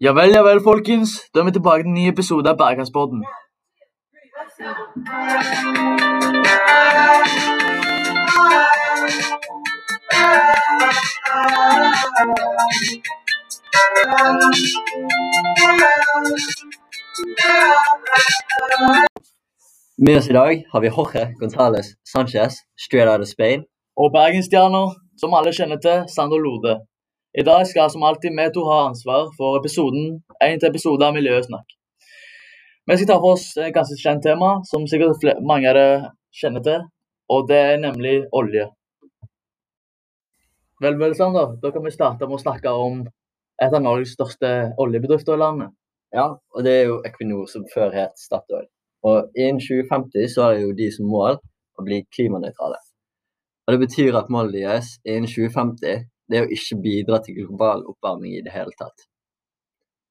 Ja vel, ja vel, folkens. Da er vi tilbake til en ny episode av Bergensbåten. Med oss i dag har vi Jorge González Sanchez, straight out of Spain. Og bergensstjerner, som alle kjenner til, Sandro Lode. I dag skal som alltid vi to ha ansvar for episoden, en til episode av Miljøsnakk. Vi skal ta for oss et ganske kjent tema, som sikkert mange av dere kjenner til, og det er nemlig olje. Vel, vel, Sander, da kan vi starte med å snakke om et av Norges største oljebedrifter i landet. Ja, og det er jo Equinor som før het Statoil. Og innen 2050 så har jo de som mål å bli klimanøytrale. Og det betyr at målet deres innen 2050 det å ikke bidra til global oppvarming i det hele tatt.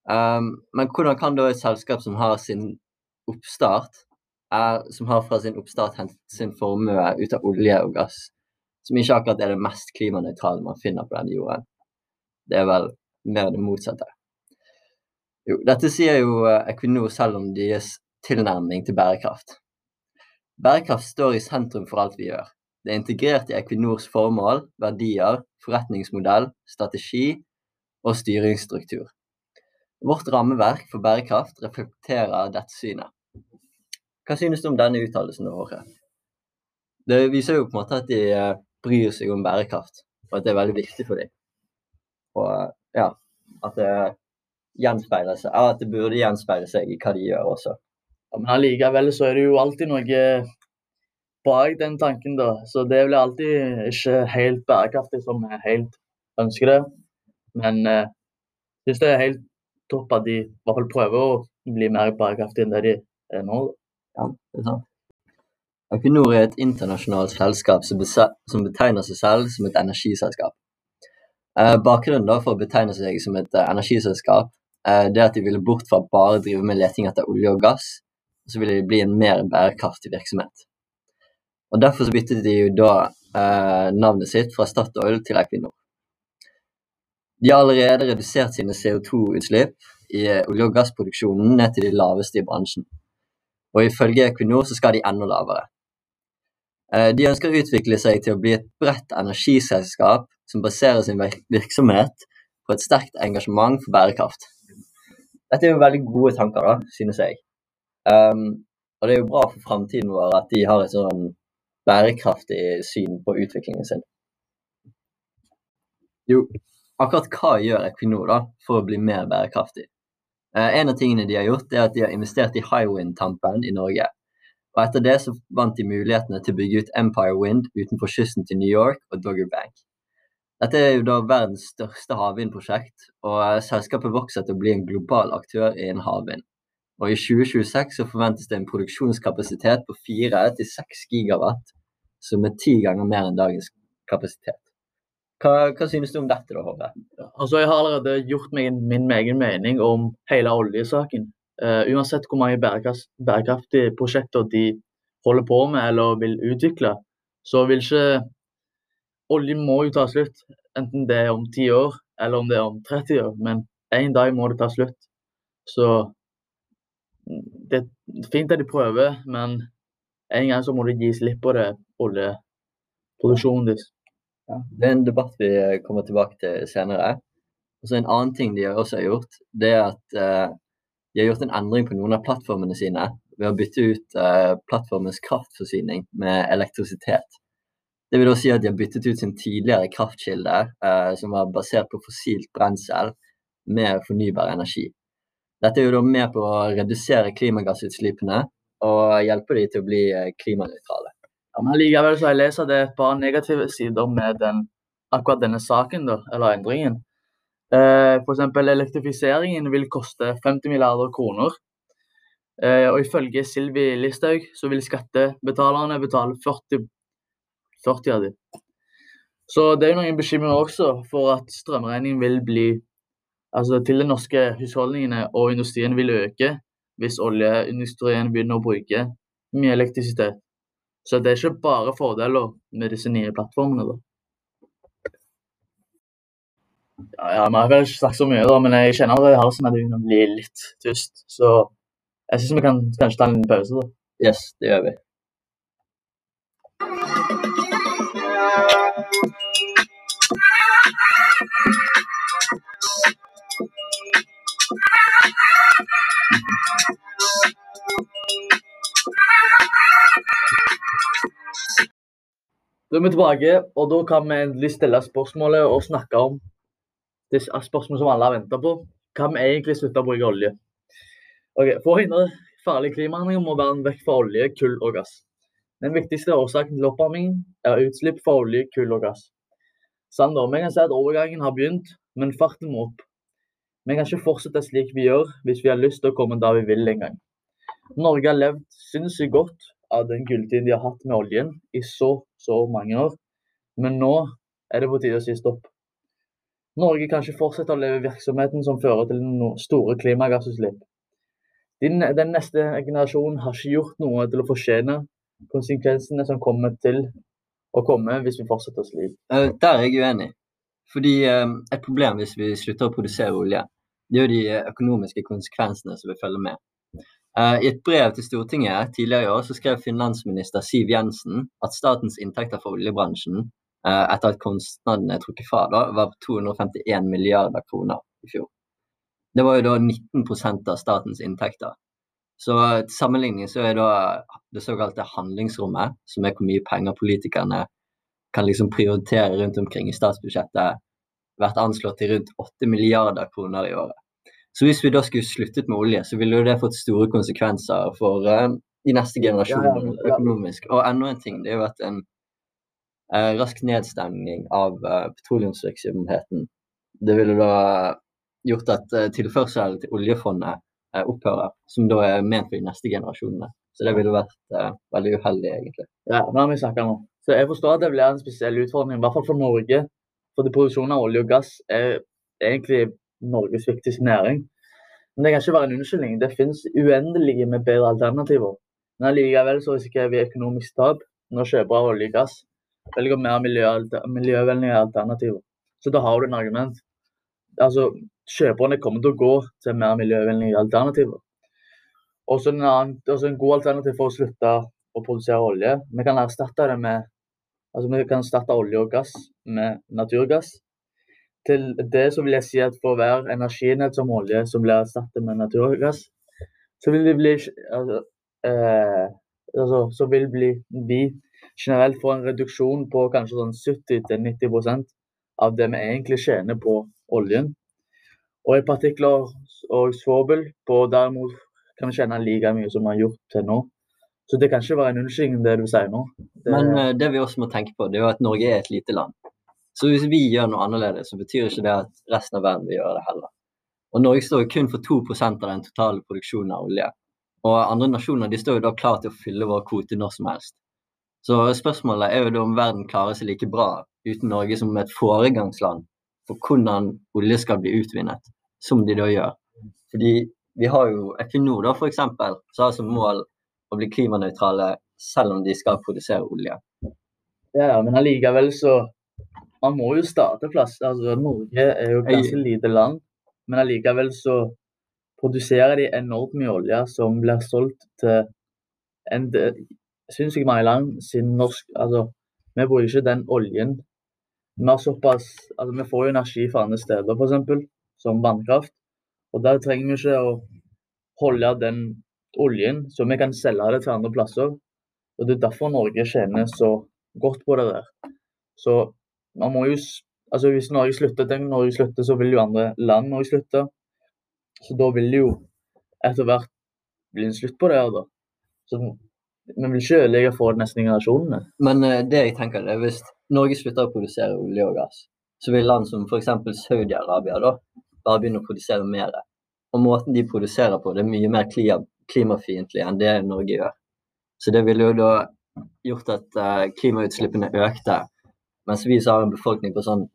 Um, men hvordan kan da et selskap som har sin oppstart, er, som har fra sin oppstart hentet sin formue ut av olje og gass, som ikke akkurat er det mest klimanøytrale man finner på denne jorden, det er vel mer det motsatte. Jo, dette sier jo eh, Equinor selv om deres tilnærming til bærekraft. Bærekraft står i sentrum for alt vi gjør. Det er integrert i Equinors formål, verdier, forretningsmodell, strategi og styringsstruktur. Vårt rammeverk for bærekraft reflekterer dette synet. Hva synes du om denne uttalelsen? Jorge? Det viser jo på en måte at de eh, bryr seg om bærekraft, og at det er veldig viktig for dem. Og ja, at det gjenspeiler seg, at det burde gjenspeile seg i hva de gjør også. Ja, men allikevel så er det jo alltid noe bak den tanken, da. Så det blir alltid ikke helt bærekraftig som vi helt ønsker det. Men jeg eh, syns det er helt topp at de i hvert fall prøver å bli mer bærekraftige enn det de er nå. Ja, det er sant. Equinor er et internasjonalt selskap som, som betegner seg selv som et energiselskap. Eh, bakgrunnen da for å betegne seg som et eh, energiselskap eh, det er at de ville bort fra bare drive med leting etter olje og gass, så ville de bli en mer bærekraftig virksomhet. Og Derfor så byttet de jo da eh, navnet sitt fra Statoil til Equinor. De har allerede redusert sine CO2-utslipp i eh, olje- og gassproduksjonen ned til de laveste i bransjen. Og ifølge Equinor så skal de enda lavere. Eh, De ønsker å utvikle seg til å bli et bredt energiselskap som baserer sin virksomhet på et sterkt engasjement for bærekraft. Dette er jo veldig gode tanker, da, synes jeg. Um, og det er jo bra for framtiden vår at de har et sånn bærekraftig syn på utviklingen sin. Jo, akkurat hva gjør Equinor da for å bli mer bærekraftig? Eh, en av tingene de har gjort, er at de har investert i Highwind-tampen i Norge. Og etter det så vant de mulighetene til å bygge ut Empire Wind utenfor kysten til New York og Dogger Bank. Dette er jo da verdens største havvindprosjekt, og eh, selskapet vokser til å bli en global aktør innen havvind. Og i 2026 så forventes det en produksjonskapasitet på 4-6 gigawatt, som er ti ganger mer enn dagens kapasitet. Hva, hva synes du om dette, da, Håvard? Altså, Jeg har allerede gjort meg min egen mening om hele oljesaken. Uh, uansett hvor mange bærekraft, bærekraftige prosjekter de holder på med eller vil utvikle, så vil ikke Oljen må jo ta slutt. Enten det er om ti år eller om det er om 30 år. Men en dag må det ta slutt. Så mm, det er fint at de prøver, men en gang så må de gi slipp på det oljeproduksjonen deres. Ja, det er en debatt vi eh, kommer tilbake til senere. Og så En annen ting de også har gjort, det er at eh, de har gjort en endring på noen av plattformene sine ved å bytte ut eh, plattformens kraftforsyning med elektrisitet. Det vil da si at de har byttet ut sin tidligere kraftkilde, eh, som var basert på fossilt brensel, med fornybar energi. Dette er jo da med på å redusere klimagassutslippene og hjelpe de til å bli eh, klimanøytrale. Ja, men likevel så har jeg lest at det er et par negative sider med den, akkurat denne saken, da, eller endringen. Eh, F.eks. elektrifiseringen vil koste 50 milliarder kroner. Eh, og ifølge Silvi Listhaug så vil skattebetalerne betale 40, 40 av dem. Så det er jo noen bekymringer også for at strømregningen vil bli altså til de norske husholdningene og industrien vil øke hvis oljeindustrien begynner å bruke mye elektrisitet. Så det er ikke bare fordeler med disse nye plattformene. da. Ja, ja, Vi har vel ikke snakket så mye, da, men jeg kjenner det her som at det begynner å bli litt tyst. Så jeg syns vi kan kanskje ta en liten pause. da. Yes, det gjør vi. Da er vi tilbake, og da kan vi endelig stille spørsmålet og snakke om det spørsmålet som alle har venta på. Kan vi egentlig slutte å bruke olje? Ok, For å hindre farlige klimaendringer må verden vekk fra olje, kull og gass. Den viktigste årsaken til oppvarming er utslipp fra olje, kull og gass. Sander, vi kan si at overgangen har begynt, men farten må opp. Vi kan ikke fortsette slik vi gjør hvis vi har lyst til å komme der vi vil en gang. Norge har levd sinnssykt godt av den gulltiden de har hatt med oljen i så, så mange år. Men nå er det på tide å si stopp. Norge kan ikke fortsette å leve virksomheten som fører til store klimagassutslipp. Den, neste generasjonen har ikke gjort noe til å fortjene konsekvensene som kommer til å komme hvis vi fortsetter slik. Uh, der er jeg uenig. Fordi um, Et problem hvis vi slutter å produsere olje, det er jo de økonomiske konsekvensene som vil følge med. Uh, I et brev til Stortinget tidligere i år så skrev finansminister Siv Jensen at statens inntekter for oljebransjen uh, etter at kostnadene er trukket fra, da, var på 251 milliarder kroner i fjor. Det var jo da 19% av statens inntekter. Så til sammenligning så er da det såkalte handlingsrommet, som er hvor mye penger politikerne kan liksom prioritere rundt omkring i statsbudsjettet, vært anslått til rundt 8 milliarder kroner i året. Så hvis vi da skulle sluttet med olje, så ville jo det fått store konsekvenser for uh, de neste generasjonene økonomisk. Og enda en ting, det har vært en uh, rask nedstengning av uh, petroleumsvirksomheten det ville da gjort at uh, tilførselen til oljefondet opphører, som da er ment for de neste generasjonene. Så det ville vært veldig uheldig, egentlig. Ja, nå har vi snakket nå. Så jeg forstår at det blir en spesiell utfordring, i hvert fall for Norge. Fordi produksjonen av olje og gass er egentlig Norges viktigste næring. Men det kan ikke være en unnskyldning. Det finnes uendelige med bedre alternativer. Men allikevel så risikerer vi økonomisk tap når kjøpere av olje og gass velger mer miljø, miljøvennlige alternativer. Så da har du en argument. Altså, Kjøperne kommer til å gå til mer miljøvennlige alternativer. Også en, annen, også en god alternativ for å slutte å produsere olje. Vi kan erstatte det med altså vi kan erstatte olje og gass med naturgass til det så vil jeg si at for hver energienhet som olje som blir erstattet med naturgass, så vil det bli altså, eh, altså, så vil bli, vi generelt få en reduksjon på kanskje sånn 70-90% av det vi egentlig tjener på oljen. Og i partikler og svovel på derimot kan vi tjene like mye som vi har gjort til nå. Så det kan ikke være en unnskyldning, det du sier nå. Det... Men uh, det vi også må tenke på, det er jo at Norge er et lite land. Så hvis vi gjør noe annerledes, så betyr ikke det at resten av verden vil gjøre det heller. Og Norge står kun for 2% av den totale produksjonen av olje. Og andre nasjoner de står jo da klar til å fylle vår kvote når som helst. Så spørsmålet er jo da om verden klarer seg like bra uten Norge som et foregangsland for hvordan olje skal bli utvinnet, som de da gjør. Fordi vi har jo Equinor da f.eks. som har som mål å bli klimanøytrale selv om de skal produsere olje. Ja, men allikevel så man må jo starte plass. Altså, Norge er jo ganske lite land, men allikevel så produserer de enormt mye olje som blir solgt til en sinnssykt mange land siden norsk Altså, vi bruker ikke den oljen. Vi har såpass Altså, vi får jo energi fra andre steder, f.eks., som vannkraft. Og der trenger vi ikke å holde den oljen, så vi kan selge det til andre plasser. Og det er derfor Norge tjener så godt på det der. Så man må jo altså Hvis Norge slutter, den Norge slutter, så vil jo andre land Norge slutte. Så da vil det jo etter hvert bli en slutt på det. her da. Så Vi vil ikke ødelegge for nesten neste generasjonene. Men uh, det jeg tenker er hvis Norge slutter å produsere olje og gass, så vil land som f.eks. Saudi-Arabia da bare begynne å produsere mer. Og måten de produserer på, det er mye mer klimafiendtlig enn det Norge gjør. Så det ville jo da gjort at uh, klimautslippene økte mens vi så har en befolkning på sånn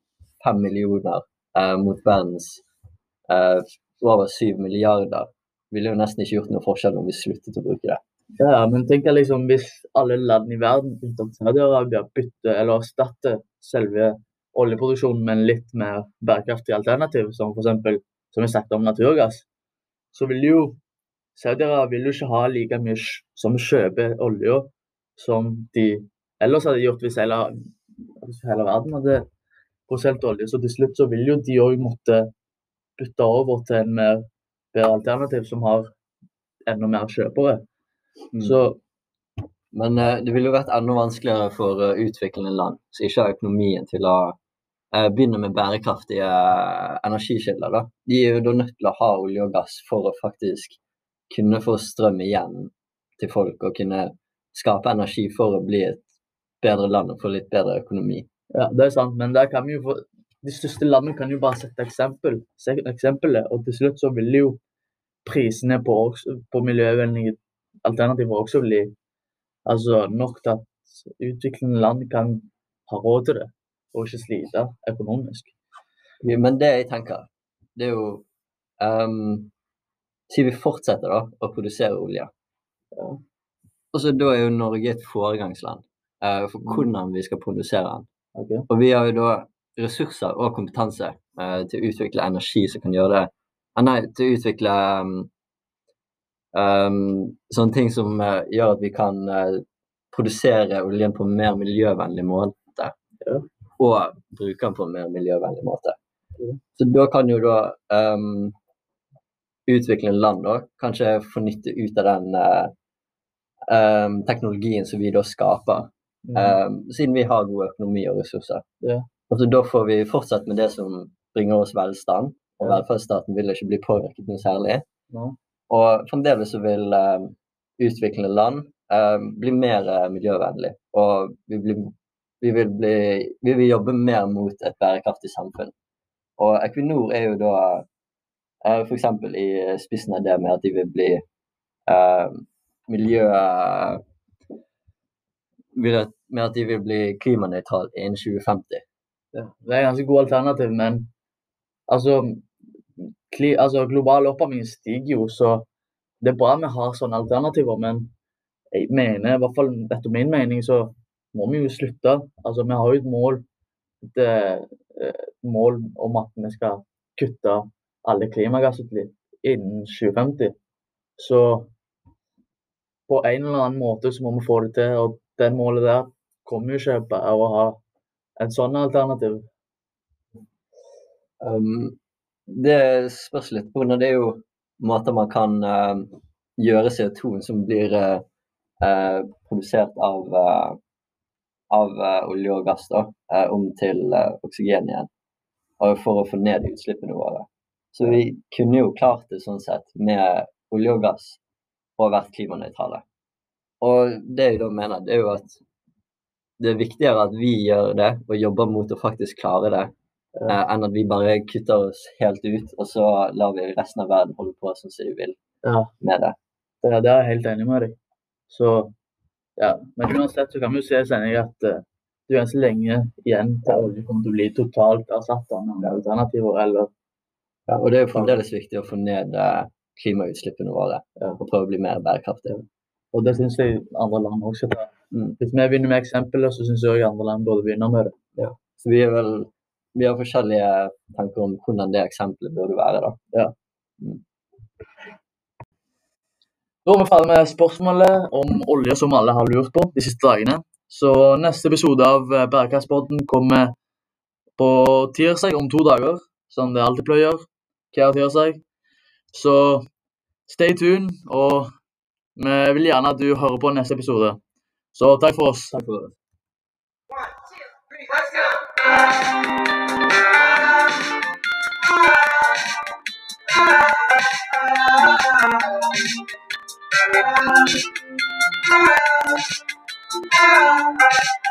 fem millioner eh, mot verdens eh, over syv milliarder. Ville jo nesten ikke gjort noe forskjell om vi sluttet å bruke det. Ja, men tenk deg liksom hvis alle land i verden unntatt Saudi-Arabia bytter eller erstatter selve oljeproduksjonen med en litt mer bærekraftig alternativ, som f.eks. som vi snakket om naturgass, så vil jo Saudi-Arabia ikke ha like mye som kjøper olja som de ellers hadde gjort hvis hvis hele verden hadde produsert olje. Så til slutt så vil jo de òg måtte bytte over til en mer bedre alternativ som har enda mer kjøpere. Mm. Så men uh, det ville jo vært enda vanskeligere for uh, utviklende land som ikke har økonomien til å uh, begynne med bærekraftige energikilder. Da. De er jo da nødt til å ha olje og gass for å faktisk kunne få strøm igjen til folk og kunne skape energi for å bli et bedre land og få litt bedre økonomi. Ja, det er sant, men der kan vi jo få, de største landene kan jo bare sette eksempel, eksempelet, og til slutt så vil jo prisene på, på miljøvennlige alternativer også bli Altså nok til at utviklende land kan ha råd til det, og ikke slite økonomisk. Ja, men det jeg tenker, det er jo um, Siden vi fortsetter da å produsere olje. Ja. Og så Da er jo Norge et foregangsland uh, for mm. hvordan vi skal produsere den. Okay. Og vi har jo da ressurser og kompetanse uh, til å utvikle energi som kan gjøre det uh, Nei, til å utvikle um, Um, sånne ting som uh, gjør at vi kan uh, produsere oljen på en mer miljøvennlig måte. Ja. Og bruke den på en mer miljøvennlig måte. Ja. Så da kan jo da um, utviklende land da, kanskje få nytte ut av den uh, um, teknologien som vi da skaper. Mm. siden vi har god økonomi og ressurser. Yeah. Altså, da får vi fortsette med det som bringer oss velstand. Og velferdsstaten vil ikke bli påvirket noe særlig. Og fremdeles så vil uh, utviklende land uh, bli mer uh, miljøvennlig. Og vi, blir, vi, vil bli, vi, vil jobbe mer mot et bærekraftig samfunn. Og Equinor er jo da uh, f.eks. i spissen av det med at de vil bli miljø... Med at de vil bli klimanøytrale innen 2050. Ja, det er ganske gode alternativ, men altså altså, global oppvarming stiger jo, så det er bra vi har sånne alternativer. Men jeg mener, i hvert fall etter min mening, så må vi jo slutte. Altså, vi har jo et mål, et, et eh, mål om at vi skal kutte alle klimagassutslipp innen 2050. Så på en eller annen måte så må vi få det til. Og det målet der kommer jo ikke bare av å ha en sånn alternativ. Um, det spørs litt på grunn av det er jo måter man kan uh, gjøre CO2 som blir uh, produsert av, uh, av olje og gass, da, om til oksygen igjen. For å få ned utslippene våre. Så vi kunne jo klart det sånn sett med olje og gass og vært klimanøytrale. Og det jeg da mener, det er jo at det er viktigere at vi gjør det og jobber mot å faktisk klare det, Uh, enn at vi bare kutter oss helt ut, og så lar vi resten av verden holde på som de vil ja. med det. Ja, Det er jeg helt enig med deg. Så ja, Men uansett så kan vi jo se senere at uh, det er ganske lenge igjen til olje kommer til å bli totalt erstatta av noen alternativer. eller ja, Og det er jo fremdeles viktig å få ned uh, klimautslippene våre og prøve å bli mer bærekraftige. Og det syns jeg andre land også skal ta. Mm. Hvis vi begynner med eksempler, så syns jeg andre land burde begynne med det. Ja. Så vi er vel vi har forskjellige tanker om hvordan det eksempelet burde være. da. Ja. Mm. Da er vi ferdig med spørsmålet om olje som alle har lurt på de siste dagene. Så neste episode av eh, Bærekraftspodden kommer på tirsdag om to dager, som det alltid pleier hver tirsdag. Så stay tuned, og vi vil gjerne at du hører på neste episode. Så takk for oss. Takk for oss. One, two!